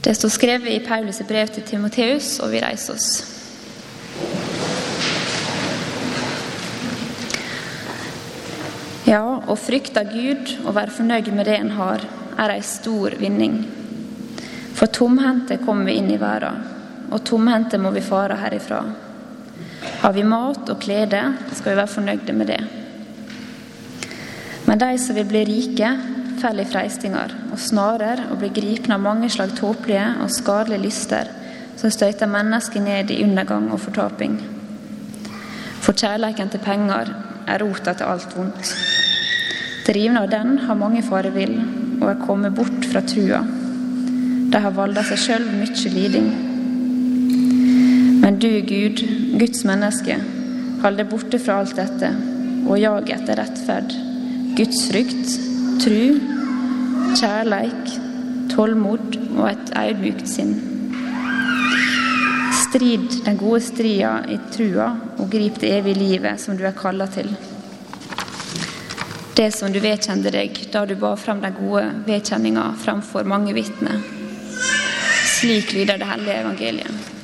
Det står skrevet i Paulus' brev til Timoteus, og vi reiser oss. Ja, å frykte Gud og være fornøyd med det en har, er ei stor vinning. For tomhendte kommer vi inn i verden, og tomhendte må vi fare herifra. Har vi mat og klede, skal vi være fornøyde med det. Men de som vil bli rike, faller freistinger og snarer og blir gripen av mange slag tåpelige og skadelige lyster som støyter mennesket ned i undergang og fortaping. For kjærleiken til penger er rota til alt vondt. Drivne av den har mange farevill og er kommet bort fra trua. De har valda seg sjøl mye liding. Men du, Gud, Guds menneske, hold deg borte fra alt dette og jag etter rettferd, Guds frykt, tru, kjærleik, tålmod og et audmjukt sinn. Strid den gode strida i trua og grip det evige livet som du er kalla til. Det som du vedkjente deg da du bar fram den gode vedkjenninga framfor mange vitner. Slik lyder det hellige evangeliet.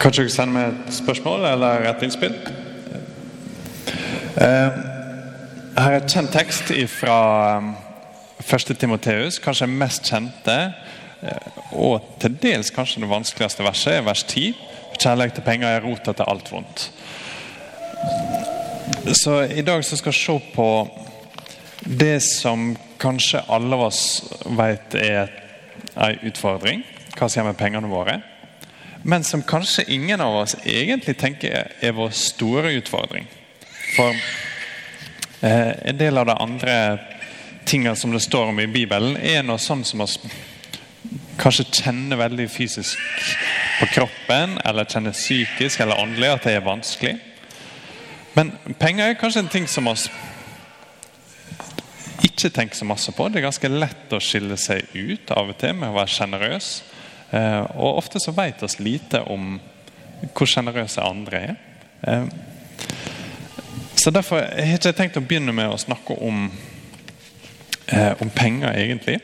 Kanskje du sender meg et spørsmål eller et innspill? Eh, her er et kjent tekst fra 1. Timoteus, kanskje mest kjente. eh, Og til dels kanskje det vanskeligste verset er vers 10. Kjærlighet til penger er rota til alt vondt. Så i dag så skal vi se på det som kanskje alle av oss vet er en utfordring. Hva som gjør med pengene våre. Men som kanskje ingen av oss egentlig tenker er vår store utfordring. For en del av de andre tingene som det står om i Bibelen, er noe sånn som oss kanskje kjenner veldig fysisk på kroppen, eller kjenner psykisk eller åndelig at det er vanskelig. Men penger er kanskje en ting som oss ikke tenker så masse på. Det er ganske lett å skille seg ut av og til med å være sjenerøs. Eh, og ofte så vet oss lite om hvor sjenerøse andre er. Så derfor har jeg ikke tenkt å begynne med å snakke om, eh, om penger, egentlig.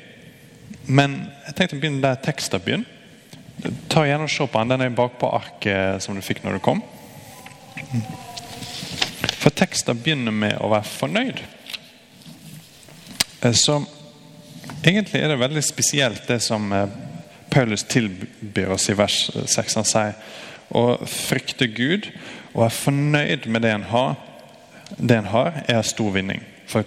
Men jeg tenkte å begynne der teksten begynner. Ta gjerne og Se på den. Den er bakpå arket som du fikk når du kom. For teksten begynner med å være fornøyd. Eh, Så egentlig er det veldig spesielt det som eh, Paulus tilbyr oss i vers 6. Han sier å frykte Gud og være fornøyd med det en har, det en har er stor vinning. For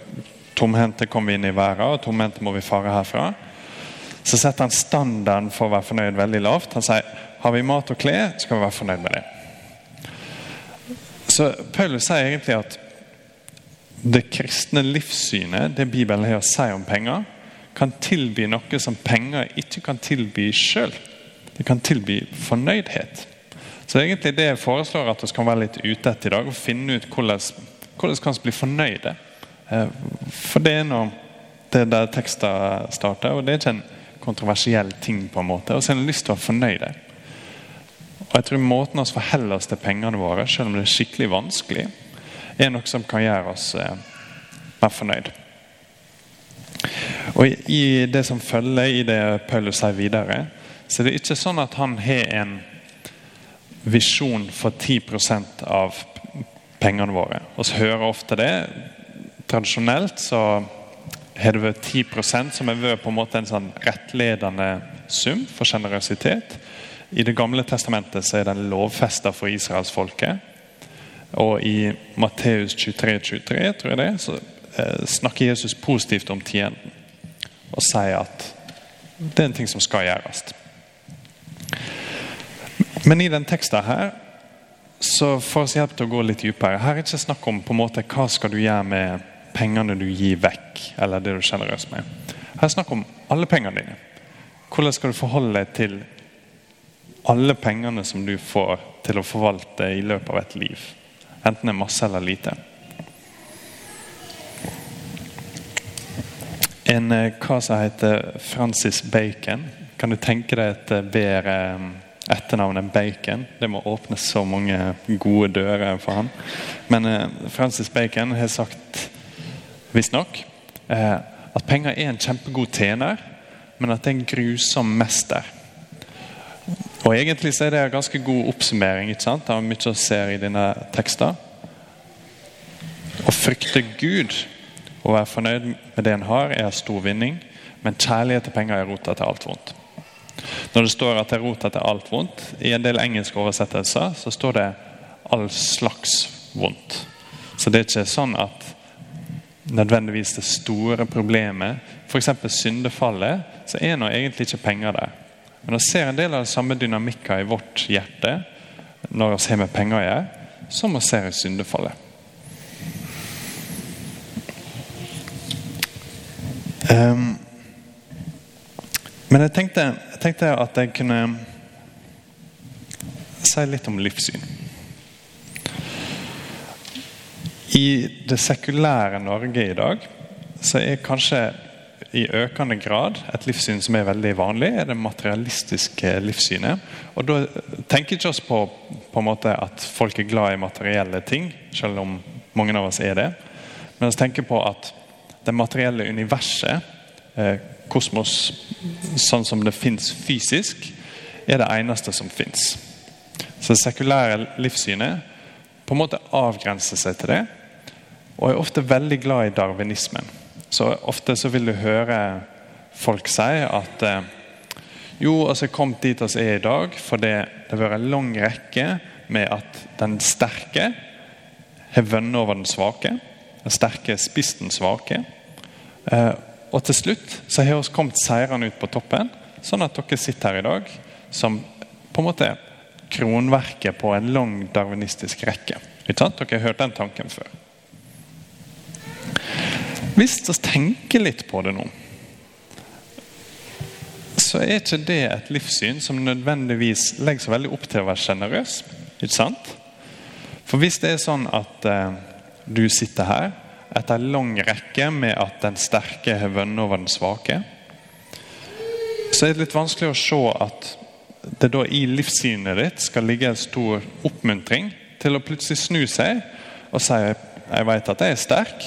tomhendte kommer vi inn i verden, og tomhendte må vi fare herfra. Så setter han standarden for å være fornøyd veldig lavt. Han sier har vi mat og klær, skal vi være fornøyd med det. Så Paulus sier egentlig at det kristne livssynet, det Bibelen har å si om penger, kan tilby noe som penger ikke kan tilby sjøl. Det kan tilby fornøydhet. Så egentlig det jeg foreslår at vi kan være litt ute etter i dag. og Finne ut hvordan, hvordan kan vi bli fornøyde. Eh, For det er nå det der teksten starter, og det er ikke en kontroversiell ting. på en måte, Og så har en lyst til å være fornøyde. Og jeg tror Måten vi forholder oss til pengene våre, selv om det er skikkelig vanskelig, er noe som kan gjøre oss mer fornøyd. Og I det som følger i det Paulus sier videre, så er det ikke sånn at han har en visjon for 10% av pengene våre. Vi hører ofte det. Tradisjonelt så har det vært 10% som har vært på en måte en sånn rettledende sum for sjenerøsitet. I Det gamle testamentet så er den lovfesta for israelsfolket. Og i Matteus 23, 23 tror jeg det, så eh, snakker Jesus positivt om tienden. Og sier at det er en ting som skal gjøres. Men i den teksten her så for oss hjelp til å gå litt dypere. Her er det ikke snakk om på en måte hva skal du gjøre med pengene du gir vekk, eller det du er sjenerøs med. Her er det snakk om alle pengene dine. Hvordan skal du forholde deg til alle pengene som du får til å forvalte i løpet av et liv? Enten det er masse eller lite. En eh, kar som heter Francis Bacon. Kan du tenke deg et eh, bedre etternavn enn Bacon? Det må åpne så mange gode dører for han. Men eh, Francis Bacon har sagt, visstnok, eh, at penger er en kjempegod tjener, men at det er en grusom mester. Og Egentlig så er det en ganske god oppsummering ikke sant? av mye å se i dine tekster. Å frykte Gud og være fornøyd med det en har, er stor vinning. Men kjærlighet til penger er rota til alt vondt. Når det står at det er rota til alt vondt, i en del engelske oversettelser så står det all slags vondt. Så det er ikke sånn at nødvendigvis det store problemet, f.eks. syndefallet, så er nå egentlig ikke penger der. Men vi ser en del av den samme dynamikken i vårt hjerte når vi har med penger å gjøre, som vi ser i syndefallet. Um, men jeg tenkte, jeg tenkte, at jeg kunne si litt om livssyn. I det sekulære Norge i dag så er kanskje i økende grad et livssyn som er veldig vanlig, er det materialistiske livssynet. Og Da tenker ikke oss på, på en måte at folk er glad i materielle ting, selv om mange av oss er det. Men vi tenker på at det materielle universet, eh, kosmos sånn som det fins fysisk, er det eneste som fins. Så det sekulære livssynet på en måte avgrenser seg til det, og er ofte veldig glad i darwinismen. Så Ofte så vil du høre folk si at eh, jo, altså jeg kom dit vi er i dag fordi det har vært en lang rekke med at den sterke har vunnet over den svake. Den sterke spist den svake. Og til slutt så har vi kommet seirende ut på toppen, sånn at dere sitter her i dag som på en måte kronverket på en lang darwinistisk rekke. Dere har hørt den tanken før. Hvis vi tenker litt på det nå, så er ikke det et livssyn som nødvendigvis legger seg veldig opp til å være sjenerøs. For hvis det er sånn at eh, du sitter her etter lang rekke med at den sterke har vunnet over den svake, så er det litt vanskelig å se at det da i livssynet ditt skal ligge en stor oppmuntring til å plutselig snu seg og si jeg vet at jeg er sterk,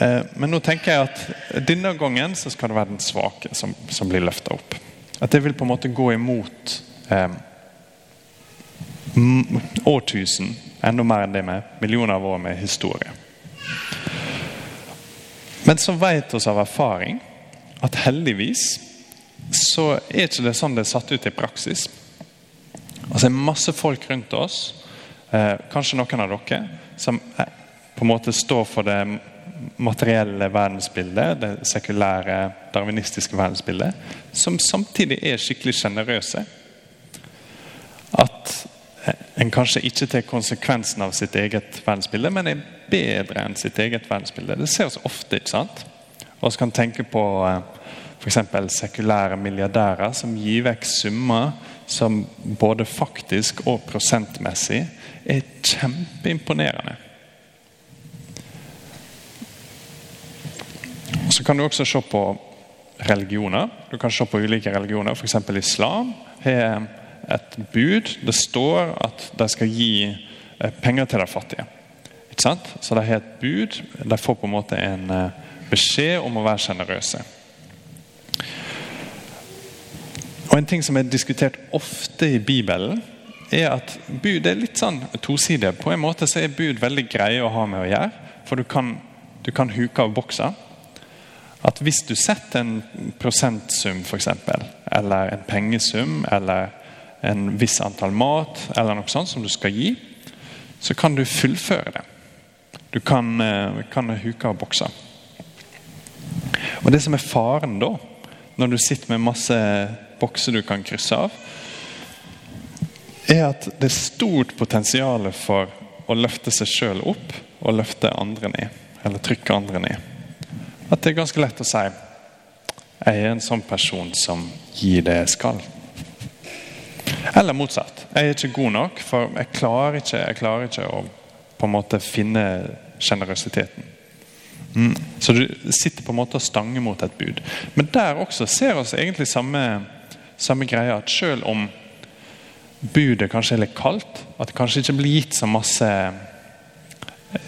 eh, men nå tenker jeg at denne gangen så skal det være den svake som, som blir løfta opp. At det vil på en måte gå imot eh, årtusen, enda mer enn det med millioner av år med historie. Men så vet vi av erfaring at heldigvis så er ikke det sånn det er satt ut i praksis. Altså Det er masse folk rundt oss, eh, kanskje noen av dere, som eh, på en måte står for det materielle verdensbildet, det sekulære, darwinistiske verdensbildet, som samtidig er skikkelig sjenerøse. At en kanskje ikke tar konsekvensen av sitt eget verdensbilde, men er bedre enn sitt eget verdensbilde. Det ser oss ofte. ikke sant? Og vi kan tenke på eh, f.eks. sekulære milliardærer som gir vekk summer som både faktisk og prosentmessig er kjempeimponerende. Så kan du også se på religioner. Du kan se på ulike religioner. F.eks. islam har et bud. Det står at de skal gi eh, penger til de fattige. Så de har et bud. De får på en måte en eh, beskjed om å være sjenerøse. En ting som er diskutert ofte i Bibelen, er at bud er litt sånn tosidig. På en måte så er bud veldig greie å ha med å gjøre, for du kan, du kan huke av boksa. At hvis du setter en prosentsum, f.eks., eller en pengesum, eller en viss antall mat, eller noe sånt som du skal gi, så kan du fullføre det. Du kan, eh, kan huke og bokse. Og Det som er faren da, når du sitter med masse bokser du kan krysse av, er at det er stort potensial for å løfte seg sjøl opp og løfte andre ned. Eller trykke andre ned. At det er ganske lett å si jeg er en sånn person som gir det jeg skal. Eller motsatt. Jeg er ikke god nok, for jeg klarer ikke, jeg klarer ikke å på en måte finne sjenerøsiteten. Mm. Så du sitter på en måte og stanger mot et bud. Men der også ser vi egentlig samme, samme greia. At selv om budet kanskje er litt kaldt, at det kanskje ikke blir gitt så masse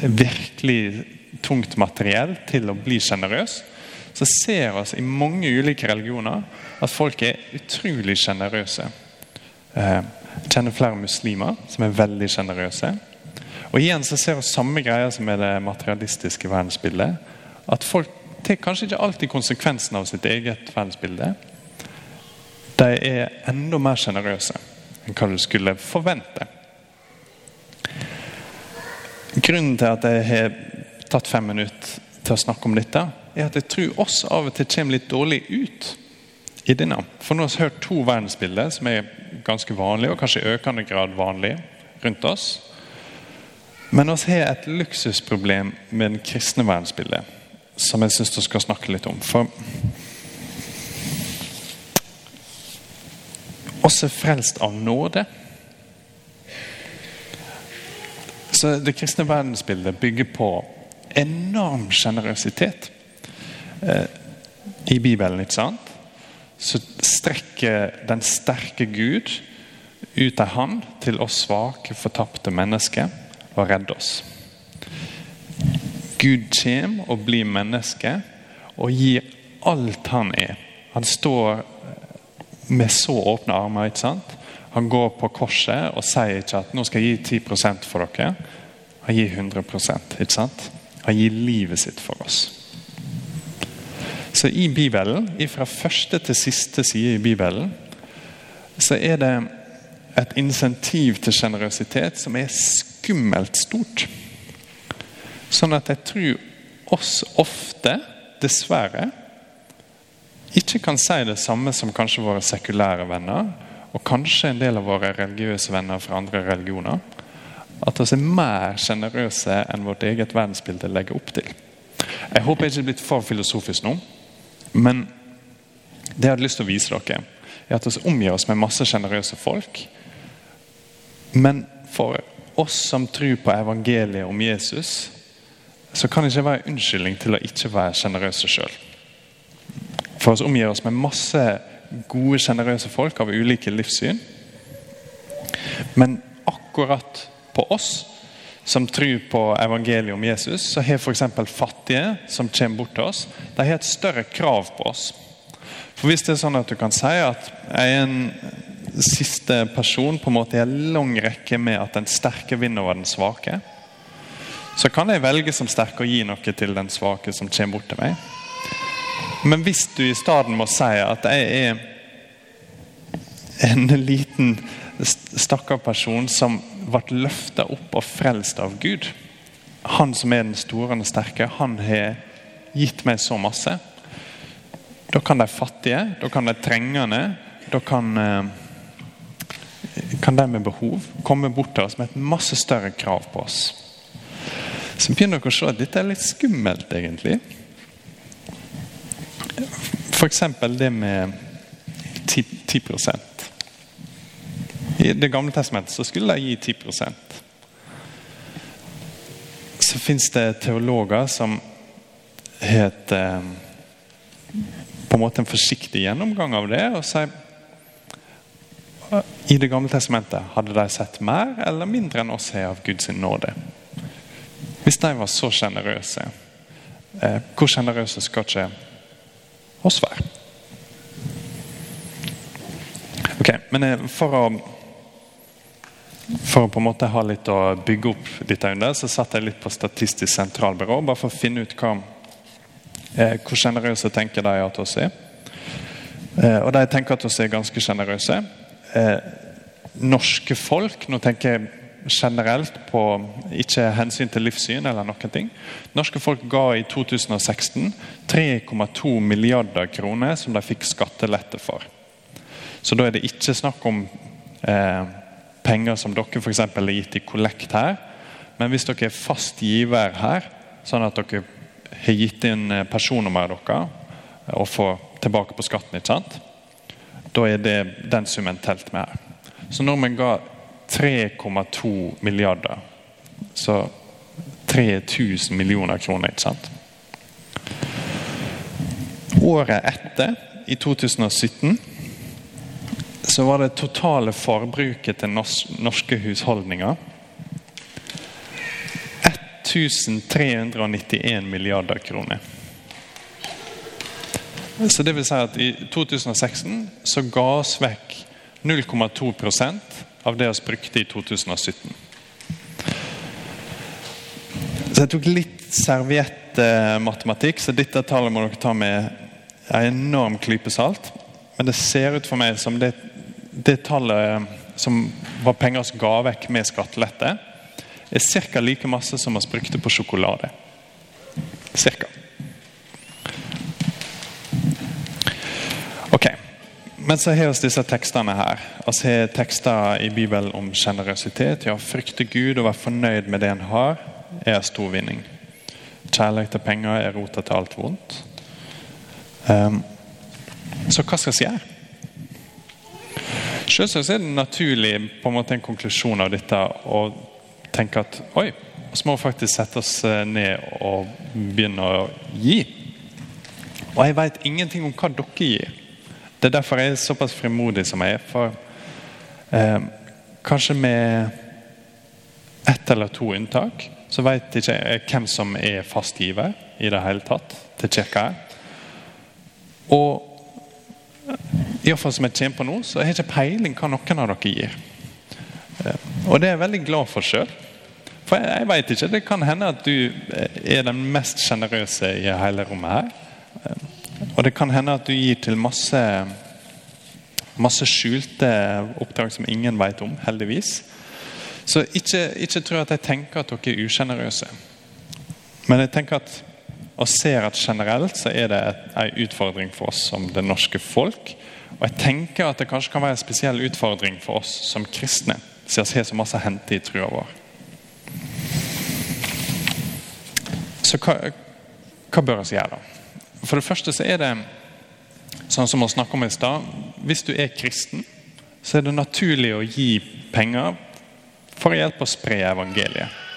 virkelig tungt materiell til å bli sjenerøs, så ser vi i mange ulike religioner at folk er utrolig sjenerøse. Eh, jeg kjenner flere muslimer som er veldig sjenerøse. Og igjen så ser vi samme greia som er det materialistiske verdensbildet. At folk tar kanskje ikke alltid konsekvensen av sitt eget verdensbilde. De er enda mer sjenerøse enn hva du skulle forvente. Grunnen til at jeg har tatt fem minutter til å snakke om dette, er at jeg tror oss av og til kommer litt dårlig ut i denne. For nå har vi hørt to verdensbilder som er ganske vanlige, og kanskje i økende grad vanlige rundt oss. Men vi har et luksusproblem med den kristne verdensbildet, som jeg syns vi skal snakke litt om. For oss er frelst av nåde. Så Det kristne verdensbildet bygger på enorm sjenerøsitet. Eh, I Bibelen, ikke sant? Så strekker den sterke Gud ut ei hand til oss svake, fortapte mennesker og redder oss. Gud kommer og blir menneske og gir alt han er. Han står med så åpne armer. ikke sant? Han går på korset og sier ikke at nå skal jeg gi 10 for dere. Han gir 100 ikke sant? Han gir livet sitt for oss. Så i Bibelen, fra første til siste side i Bibelen, så er det et insentiv til sjenerøsitet som er skummelt stort. Sånn at jeg tror oss ofte, dessverre, ikke kan si det samme som kanskje våre sekulære venner, og kanskje en del av våre religiøse venner fra andre religioner. At vi er mer sjenerøse enn vårt eget verdensbilde legger opp til. Jeg håper jeg ikke er blitt for filosofisk nå, men det jeg hadde lyst til å vise dere, er at vi omgir oss med masse sjenerøse folk. Men for oss som tror på evangeliet om Jesus, så kan det ikke være unnskyldning til å ikke være sjenerøse sjøl. For oss omgir oss med masse gode, sjenerøse folk av ulike livssyn. Men akkurat på oss som tror på evangeliet om Jesus, så har f.eks. fattige som kommer bort til oss, de har et større krav på oss. For Hvis det er sånn at du kan si at jeg er en siste person på en måte i en lang rekke med at den sterke vinner over den svake, så kan jeg velge som sterk å gi noe til den svake som kommer bort til meg. Men hvis du i stedet må si at jeg er en liten stakkar person som ble løfta opp og frelst av Gud. Han som er den store og den sterke, han har gitt meg så masse. Da kan de fattige, da kan de trengende, da kan, kan de med behov komme bort til oss med et masse større krav på oss. Så begynner dere å se at dette er litt skummelt, egentlig. F.eks. det med 10, 10 i Det gamle testamentet så skulle de gi 10% Så fins det teologer som heter på en måte en forsiktig gjennomgang av det. og sier I Det gamle testamentet hadde de sett mer eller mindre enn oss har av Guds nåde. Hvis de var så sjenerøse, eh, hvor sjenerøse skal ikke oss være? Ok, men eh, For å for å på en måte ha litt å bygge opp dette under, så satt jeg litt på Statistisk sentralbyrå, bare for å finne ut hva, eh, hvor sjenerøse tenker de at oss er. Eh, og de tenker at oss er ganske sjenerøse. Eh, norske folk Nå tenker jeg generelt på ikke hensyn til livssyn eller noen ting. Norske folk ga i 2016 3,2 milliarder kroner som de fikk skattelette for. Så da er det ikke snakk om eh, penger som dere f.eks. har gitt i kollekt her. Men hvis dere er fast giver her, sånn at dere har gitt inn eh, personnummeret deres og får tilbake på skatten, ikke sant? da er det den summen telt med her. Så nordmenn ga 3,2 milliarder. Så 3000 millioner kroner, ikke sant? Året etter, i 2017 så var det totale forbruket til norske husholdninger 1391 milliarder kroner. Så det vil si at I 2016 så ga oss vekk 0,2% av det vi brukte i 2017. Så Jeg tok litt serviettmatematikk, så dette tallet må dere ta med en enorm klype salt. Men det ser ut for meg som det, det tallet som var penger som ga vekk med skattelette, er ca. like masse som vi brukte på sjokolade. Cirka. Ok, Men så har vi disse tekstene her. Vi har tekster i Bibelen om sjenerøsitet. Ja, frykte Gud og være fornøyd med det en har, er stor vinning. Kjærlighet til penger er rota til alt vondt. Um, så hva skal gjøre? Selvsagt er det naturlig på en måte en konklusjon av dette å tenke at oi, så må vi faktisk sette oss eh, ned og begynne å gi. Og jeg vet ingenting om hva dere gir. Det er derfor jeg er såpass frimodig som jeg er. For eh, kanskje med ett eller to unntak så vet ikke jeg hvem som er fastgiver i det hele tatt til kirka. Og iallfall som jeg kommer på nå, så har ikke peiling hva noen av dere gir. Eh, og det er jeg veldig glad for sjøl. For jeg, jeg vet ikke, Det kan hende at du eh, er den mest sjenerøse i hele rommet her. Eh, og det kan hende at du gir til masse, masse skjulte oppdrag som ingen vet om, heldigvis. Så ikke, ikke tro at jeg tenker at dere er usjenerøse. Men jeg tenker at og ser at generelt så er det en utfordring for oss som det norske folk. Og jeg tenker at det kanskje kan være en spesiell utfordring for oss som kristne, siden vi har så masse å hente i trua vår. Så hva, hva bør vi gjøre, da? For det første så er det sånn som vi snakket om i stad. Hvis du er kristen, så er det naturlig å gi penger for å hjelpe å spre evangeliet.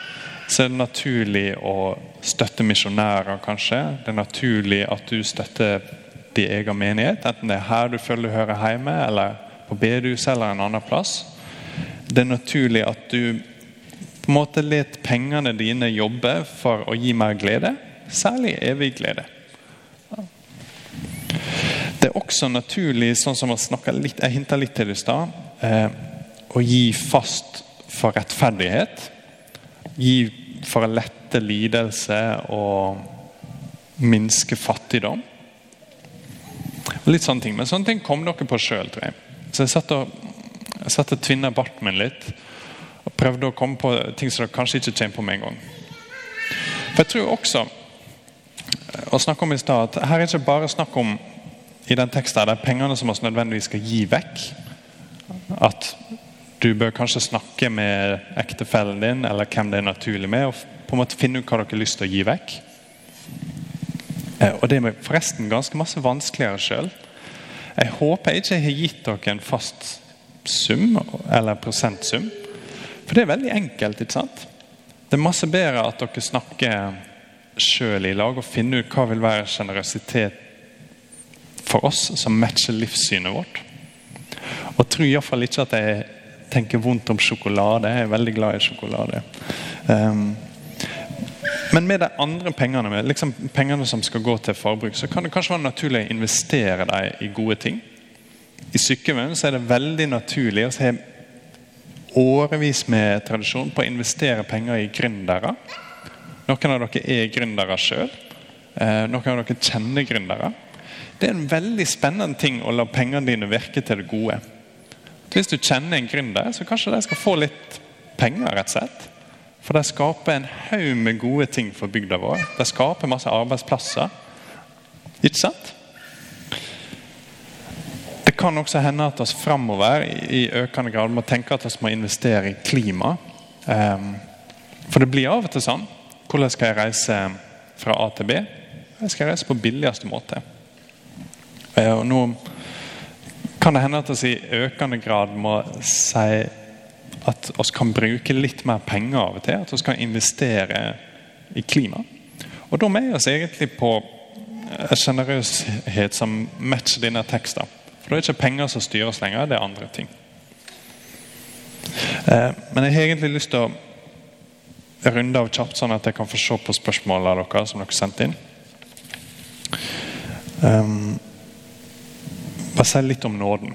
Så er det naturlig å støtte misjonærer, kanskje. Det er naturlig at du støtter din egen menighet, enten det er her du føler du hører hjemme, eller på bedehuset eller en annen plass. Det er naturlig at du på en måte let pengene dine jobbe for å gi mer glede, særlig evig glede. Det er også naturlig, sånn som litt, jeg hinta litt til i stad, eh, å gi fast for rettferdighet. Gi for å lette lidelse og minske fattigdom. Litt sånne ting. Men sånne ting kom dere på sjøl, tror jeg. Så jeg satt og, jeg satt og tvinna barten min litt og prøvde å komme på ting som dere kanskje ikke kommer på med en gang. For jeg tror også å snakke om i sted, at Her er ikke bare snakk om i den teksten det er pengene som vi nødvendigvis skal gi vekk. At du bør kanskje snakke med ektefellen din eller hvem det er naturlig med, og på en måte finne ut hva dere har lyst til å gi vekk. Eh, og Det er forresten ganske masse vanskeligere sjøl. Jeg håper jeg ikke har gitt dere en fast sum eller prosentsum. For det er veldig enkelt. ikke sant? Det er masse bedre at dere snakker sjøl i lag og finner ut hva vil være sjenerøsitet for oss som matcher livssynet vårt. Og tro iallfall ikke at jeg tenker vondt om sjokolade. Jeg er veldig glad i sjokolade. Um, men med de andre pengene liksom pengene som skal gå til forbruk, så kan det kanskje være naturlig å investere dem i gode ting. I Sykkylven er det veldig naturlig å se årevis med tradisjon på å investere penger i gründere. Noen av dere er gründere sjøl. Eh, noen av dere kjenner gründere. Det er en veldig spennende ting å la pengene dine virke til det gode. Hvis du kjenner en gründer, så kanskje de skal få litt penger. rett og slett. For de skaper en haug med gode ting for bygda vår. De skaper masse arbeidsplasser. Ikke sant? Det kan også hende at vi framover i økende grad må tenke at vi må investere i klima. Ehm, for det blir av og til sånn. Hvordan skal jeg reise fra A til B? Jeg skal reise på billigste måte. Eh, og nå kan det hende at vi i økende grad må si at vi kan bruke litt mer penger av og til. At vi kan investere i klima. Og da er vi egentlig på en sjenerøshet som matcher denne teksten. For det er ikke penger som styrer oss lenger, det er andre ting. Eh, men jeg har egentlig lyst til å runde av kjapt, sånn at jeg kan få se på spørsmålene deres som dere sendte inn. Bare si litt om nåden.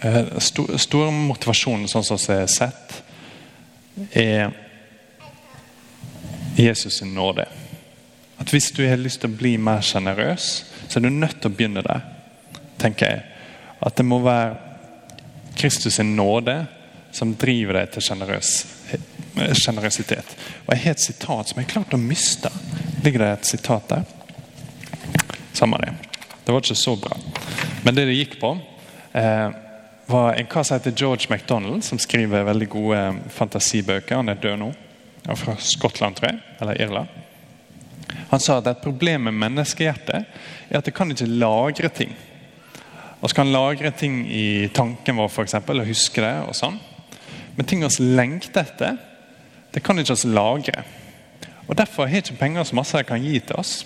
Eh, stor, stor motivasjon, sånn som jeg har sett, er Jesus' sin nåde. At Hvis du har lyst til å bli mer sjenerøs, så er du nødt til å begynne der. tenker jeg. At det må være Kristus' sin nåde som driver deg til sjenerøsitet. Og Jeg har et sitat som jeg klart å miste. Ligger det et sitat der? Samme det. Det var ikke så bra. Men det det gikk på, eh, var en kar som heter George MacDonald, som skriver veldig gode fantasibøker. Han er død nå. Han er fra Skottland, tror jeg. Eller Irland. Han sa at et problem med menneskehjertet er at det kan ikke lagre ting. Vi kan lagre ting i tanken vår for eksempel, og huske det. og sånn. Men ting vi lengter etter, det kan ikke vi lagre. Og Derfor har ikke penger så masse de kan gi til oss.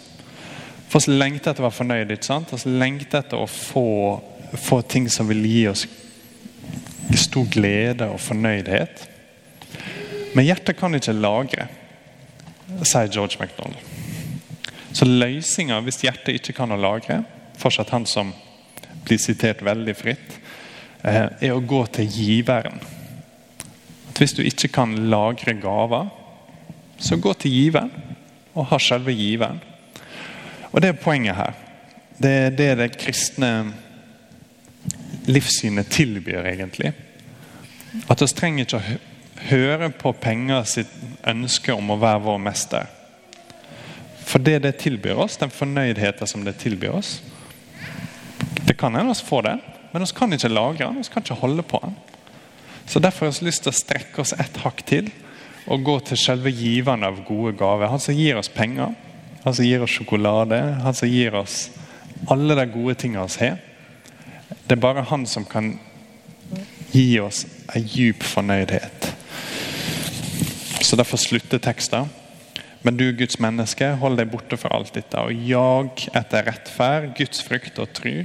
For oss lengter etter å være fornøyd. ikke sant? Oss lengter etter å få, få ting som vil gi oss stor glede og fornøydhet. Men hjertet kan ikke lagre, sier George MacDonald. Så løsninga hvis hjertet ikke kan å lagre, fortsatt han som blir sitert veldig fritt, eh, er å gå til giveren. At Hvis du ikke kan lagre gaver, så gå til giveren og ha selve giveren. Og Det er poenget her. Det er det det kristne livssynet tilbyr, egentlig. At vi trenger ikke å høre på penger sitt ønske om å være vår mester. For det det tilbyr oss, den fornøydheten som det tilbyr oss Det kan hende vi får det, men vi kan ikke lagre den, vi kan ikke holde på den. Så Derfor har vi lyst til å strekke oss et hakk til og gå til selve giveren av gode gaver. Han som gir oss penger, han som gir oss sjokolade, han som gir oss alle de gode tingene vi har. Det er bare han som kan gi oss en djup fornøydhet. Så Derfor slutter teksten. Men du, Guds menneske, hold deg borte fra alt dette, og jag etter rettferd, Guds frykt og tru,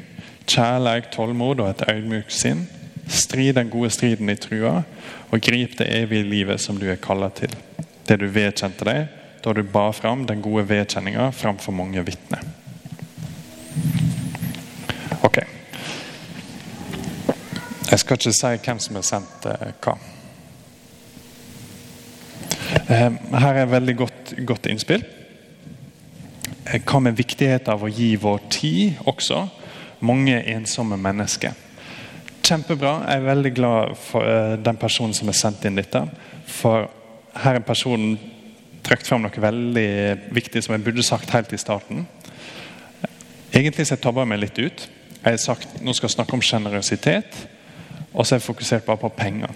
kjærleik, tålmod og et øydmykt sinn. Strid den gode striden i trua, og grip det evige livet som du er kalla til. Det du vedkjente deg da du ba fram den gode vedkjenninga framfor mange vitner. Ok. Jeg skal ikke si hvem som har sendt eh, hva. Eh, her er veldig godt, godt innspill. Eh, hva med viktigheten av å gi vår tid også? Mange ensomme mennesker. Kjempebra. Jeg er veldig glad for eh, den personen som har sendt inn dette. For her er personen trukket fram noe veldig viktig som jeg burde sagt helt i starten. Egentlig så jeg tabba meg litt ut. Jeg har sagt nå skal jeg snakke om sjenerøsitet. Og så er jeg fokusert bare på penger.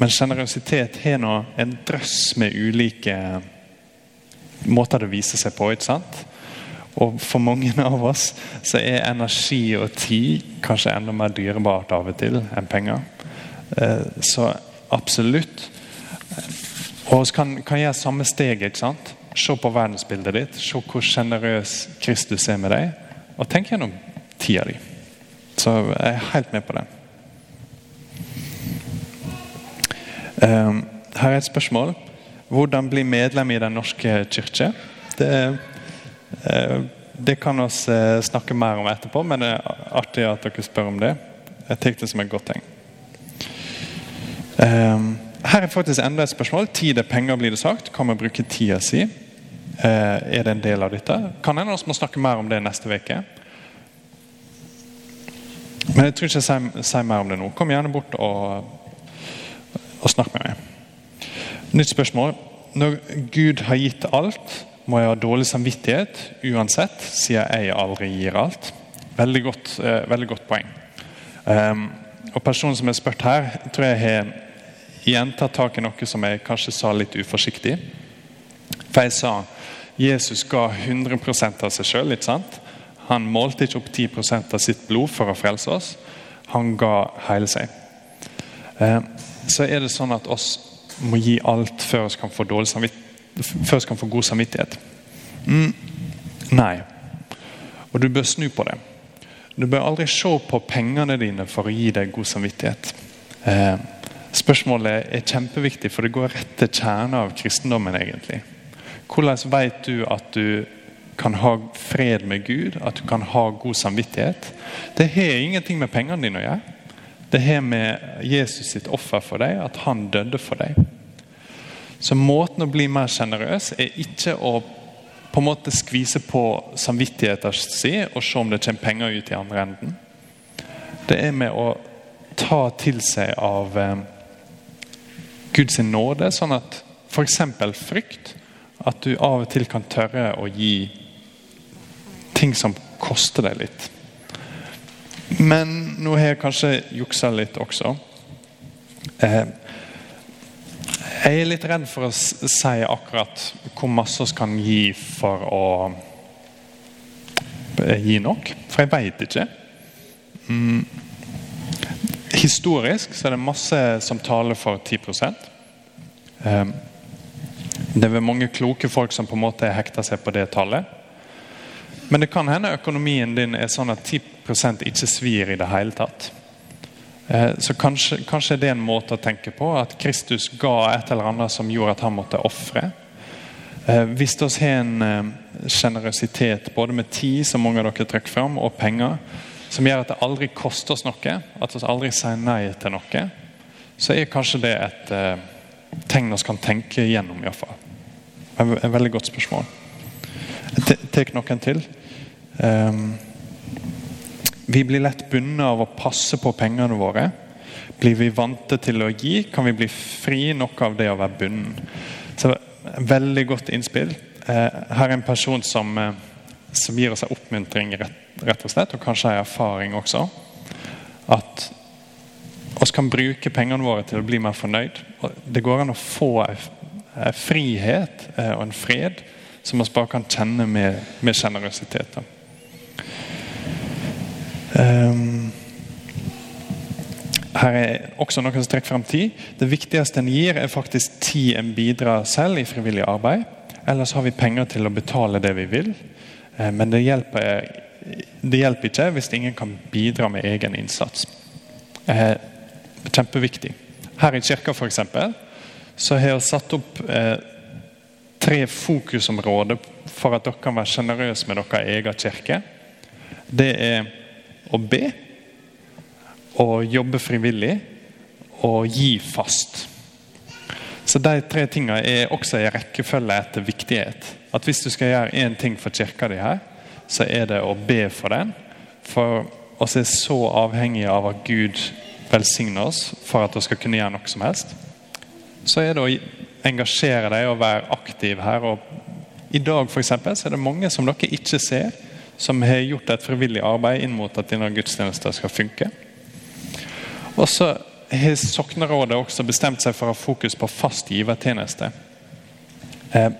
Men sjenerøsitet har nå en drøss med ulike måter det viser seg på. ikke sant? Og for mange av oss så er energi og tid kanskje enda mer dyrebart av og til enn penger. Eh, så absolutt. Og vi kan, kan gjøre samme steg. ikke sant? Se på verdensbildet ditt. Se hvor sjenerøs Kristus er med deg. Og tenk gjennom tida di. Så jeg er helt med på det. Um, her er et spørsmål. Hvordan bli medlem i Den norske kirke? Det, uh, det kan vi uh, snakke mer om etterpå, men det er artig at dere spør om det. Jeg tar det som et godt tegn. Ehm, her er faktisk enda et spørsmål. Tid er penger, blir det sagt. Kan man bruke tida si? Eh, er det en del av dette? Kan hende vi må snakke mer om det neste uke. Men jeg tror ikke jeg sier mer om det nå. Kom gjerne bort og og snakk med meg. Nytt spørsmål. Når Gud har gitt alt, må jeg ha dårlig samvittighet uansett, siden jeg aldri gir alt. Veldig godt, eh, veldig godt poeng. Um, og Personen som har spurt her, tror jeg har igjen tatt tak i noe som jeg kanskje sa litt uforsiktig. For jeg sa Jesus ga 100% av seg sjøl. Han målte ikke opp 10 av sitt blod for å frelse oss. Han ga hele seg. Um, så er det sånn at oss må gi alt før vi kan få, kan få god samvittighet. Mm, nei. Og du bør snu på det. Du bør aldri se på pengene dine for å gi deg god samvittighet. Eh, spørsmålet er kjempeviktig, for det går rett til kjernen av kristendommen. egentlig. Hvordan vet du at du kan ha fred med Gud, at du kan ha god samvittighet. Det har ingenting med pengene dine å gjøre. Det har med Jesus sitt offer for deg, at han døde for deg. Så måten å bli mer sjenerøs er ikke å på en måte skvise på samvittigheten sin og se om det kommer penger ut i andre enden. Det er med å ta til seg av eh, Guds nåde, sånn at f.eks. frykt At du av og til kan tørre å gi ting som koster deg litt. Men nå har jeg kanskje juksa litt også. Eh, jeg er litt redd for å si akkurat hvor masse vi kan gi for å eh, gi nok, for jeg veit ikke. Mm. Historisk så er det masse som taler for 10 eh, Det er mange kloke folk som på en måte hekter seg på det tallet. Men det kan hende økonomien din er sånn at 10% ikke svir i det hele tatt. Eh, så kanskje, kanskje det er en måte å tenke på, at Kristus ga et eller annet som gjorde at han måtte ofre. Eh, hvis vi har en sjenerøsitet både med tid, som mange av dere trekker fram, og penger, som gjør at det aldri koster oss noe, at vi aldri sier nei til noe, så er kanskje det et tegn vi kan tenke gjennom. I hvert fall. Et veldig godt spørsmål. Jeg tar noen til. Um, vi blir lett bundet av å passe på pengene våre. Blir vi vante til å gi, kan vi bli fri nok av det å være bunden. Så Veldig godt innspill. Eh, her er en person som, eh, som gir oss en oppmuntring, rett, rett, og slett, og kanskje en erfaring også. At vi kan bruke pengene våre til å bli mer fornøyd. Det går an å få en frihet eh, og en fred som vi bare kan kjenne med sjenerøsitet. Um, her er også noen som trekker frem tid. Det viktigste en gir, er faktisk tid en bidrar selv i frivillig arbeid. Ellers har vi penger til å betale det vi vil. Uh, men det hjelper, det hjelper, ikke hvis ingen kan bidra med egen innsats. Kjempeviktig. Her i kirka for eksempel, så har jeg satt opp eh, tre fokusområder for at dere kan være sjenerøse med deres egen kirke. Det er å be, å jobbe frivillig og gi fast. Så De tre tingene er også i rekkefølge etter viktighet. At Hvis du skal gjøre én ting for kirka di her, så er det å be for den. For oss er så avhengige av at Gud velsigner oss for at vi skal kunne gjøre noe som helst. Så er det å engasjere deg og være aktiv her. og I dag for eksempel, så er det mange som dere ikke ser, som har gjort et frivillig arbeid inn mot at denne gudstjenesten skal funke. Og så har Soknerådet også bestemt seg for å ha fokus på fast givertjeneste. Eh,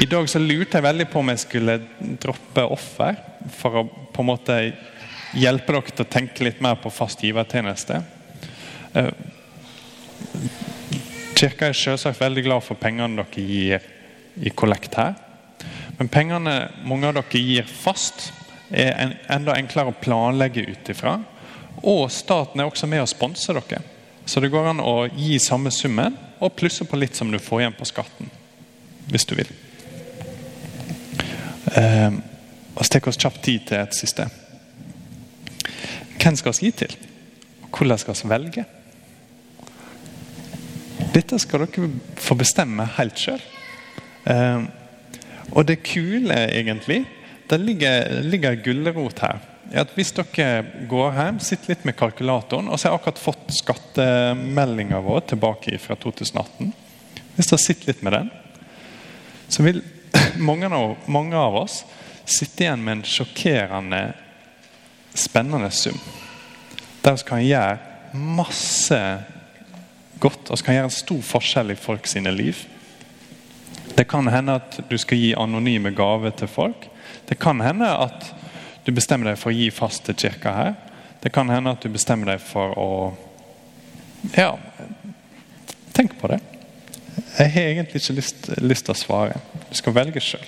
I dag så lurte jeg veldig på om jeg skulle droppe offer, for å på en måte hjelpe dere til å tenke litt mer på fast givertjeneste. Eh, kirka er selvsagt veldig glad for pengene dere gir i kollekt her. Men pengene mange av dere gir fast, er en, enda enklere å planlegge ut ifra. Og staten er også med å sponse dere. Så det går an å gi samme summen og plusse på litt som du får igjen på skatten. Hvis du vil. Eh, og tar oss kjapt tid til et siste. Hvem skal vi gi til? Hvordan skal vi velge? Dette skal dere få bestemme helt sjøl. Eh, og det kule, egentlig, det ligger, ligger gulrot her. at Hvis dere går hjem, sitter litt med kalkulatoren og så har jeg akkurat fått skattemeldinga vår tilbake fra 2018 Hvis dere sitter litt med den, så vil mange av, mange av oss sitte igjen med en sjokkerende spennende sum. Der vi kan gjøre masse godt. Vi kan gjøre en stor forskjell i folk sine liv. Det kan hende at du skal gi anonyme gaver til folk. Det kan hende at du bestemmer deg for å gi fast til kirka her. Det kan hende at du bestemmer deg for å Ja, tenk på det. Jeg har egentlig ikke lyst, lyst til å svare. Du skal velge sjøl.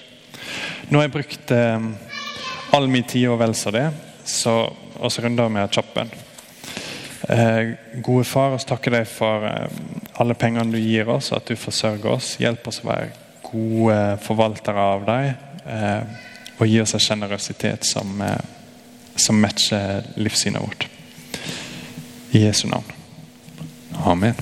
Nå har jeg brukt eh, all min tid og vel så det, så oss runder vi av kjappen. Eh, gode far, oss takker deg for eh, alle pengene du gir oss, at du forsørger oss. Hjelp oss å være gode forvaltere av deg, Eh, og gi oss en sjenerøsitet som, eh, som matcher livssynet vårt. I Jesu navn. Amen.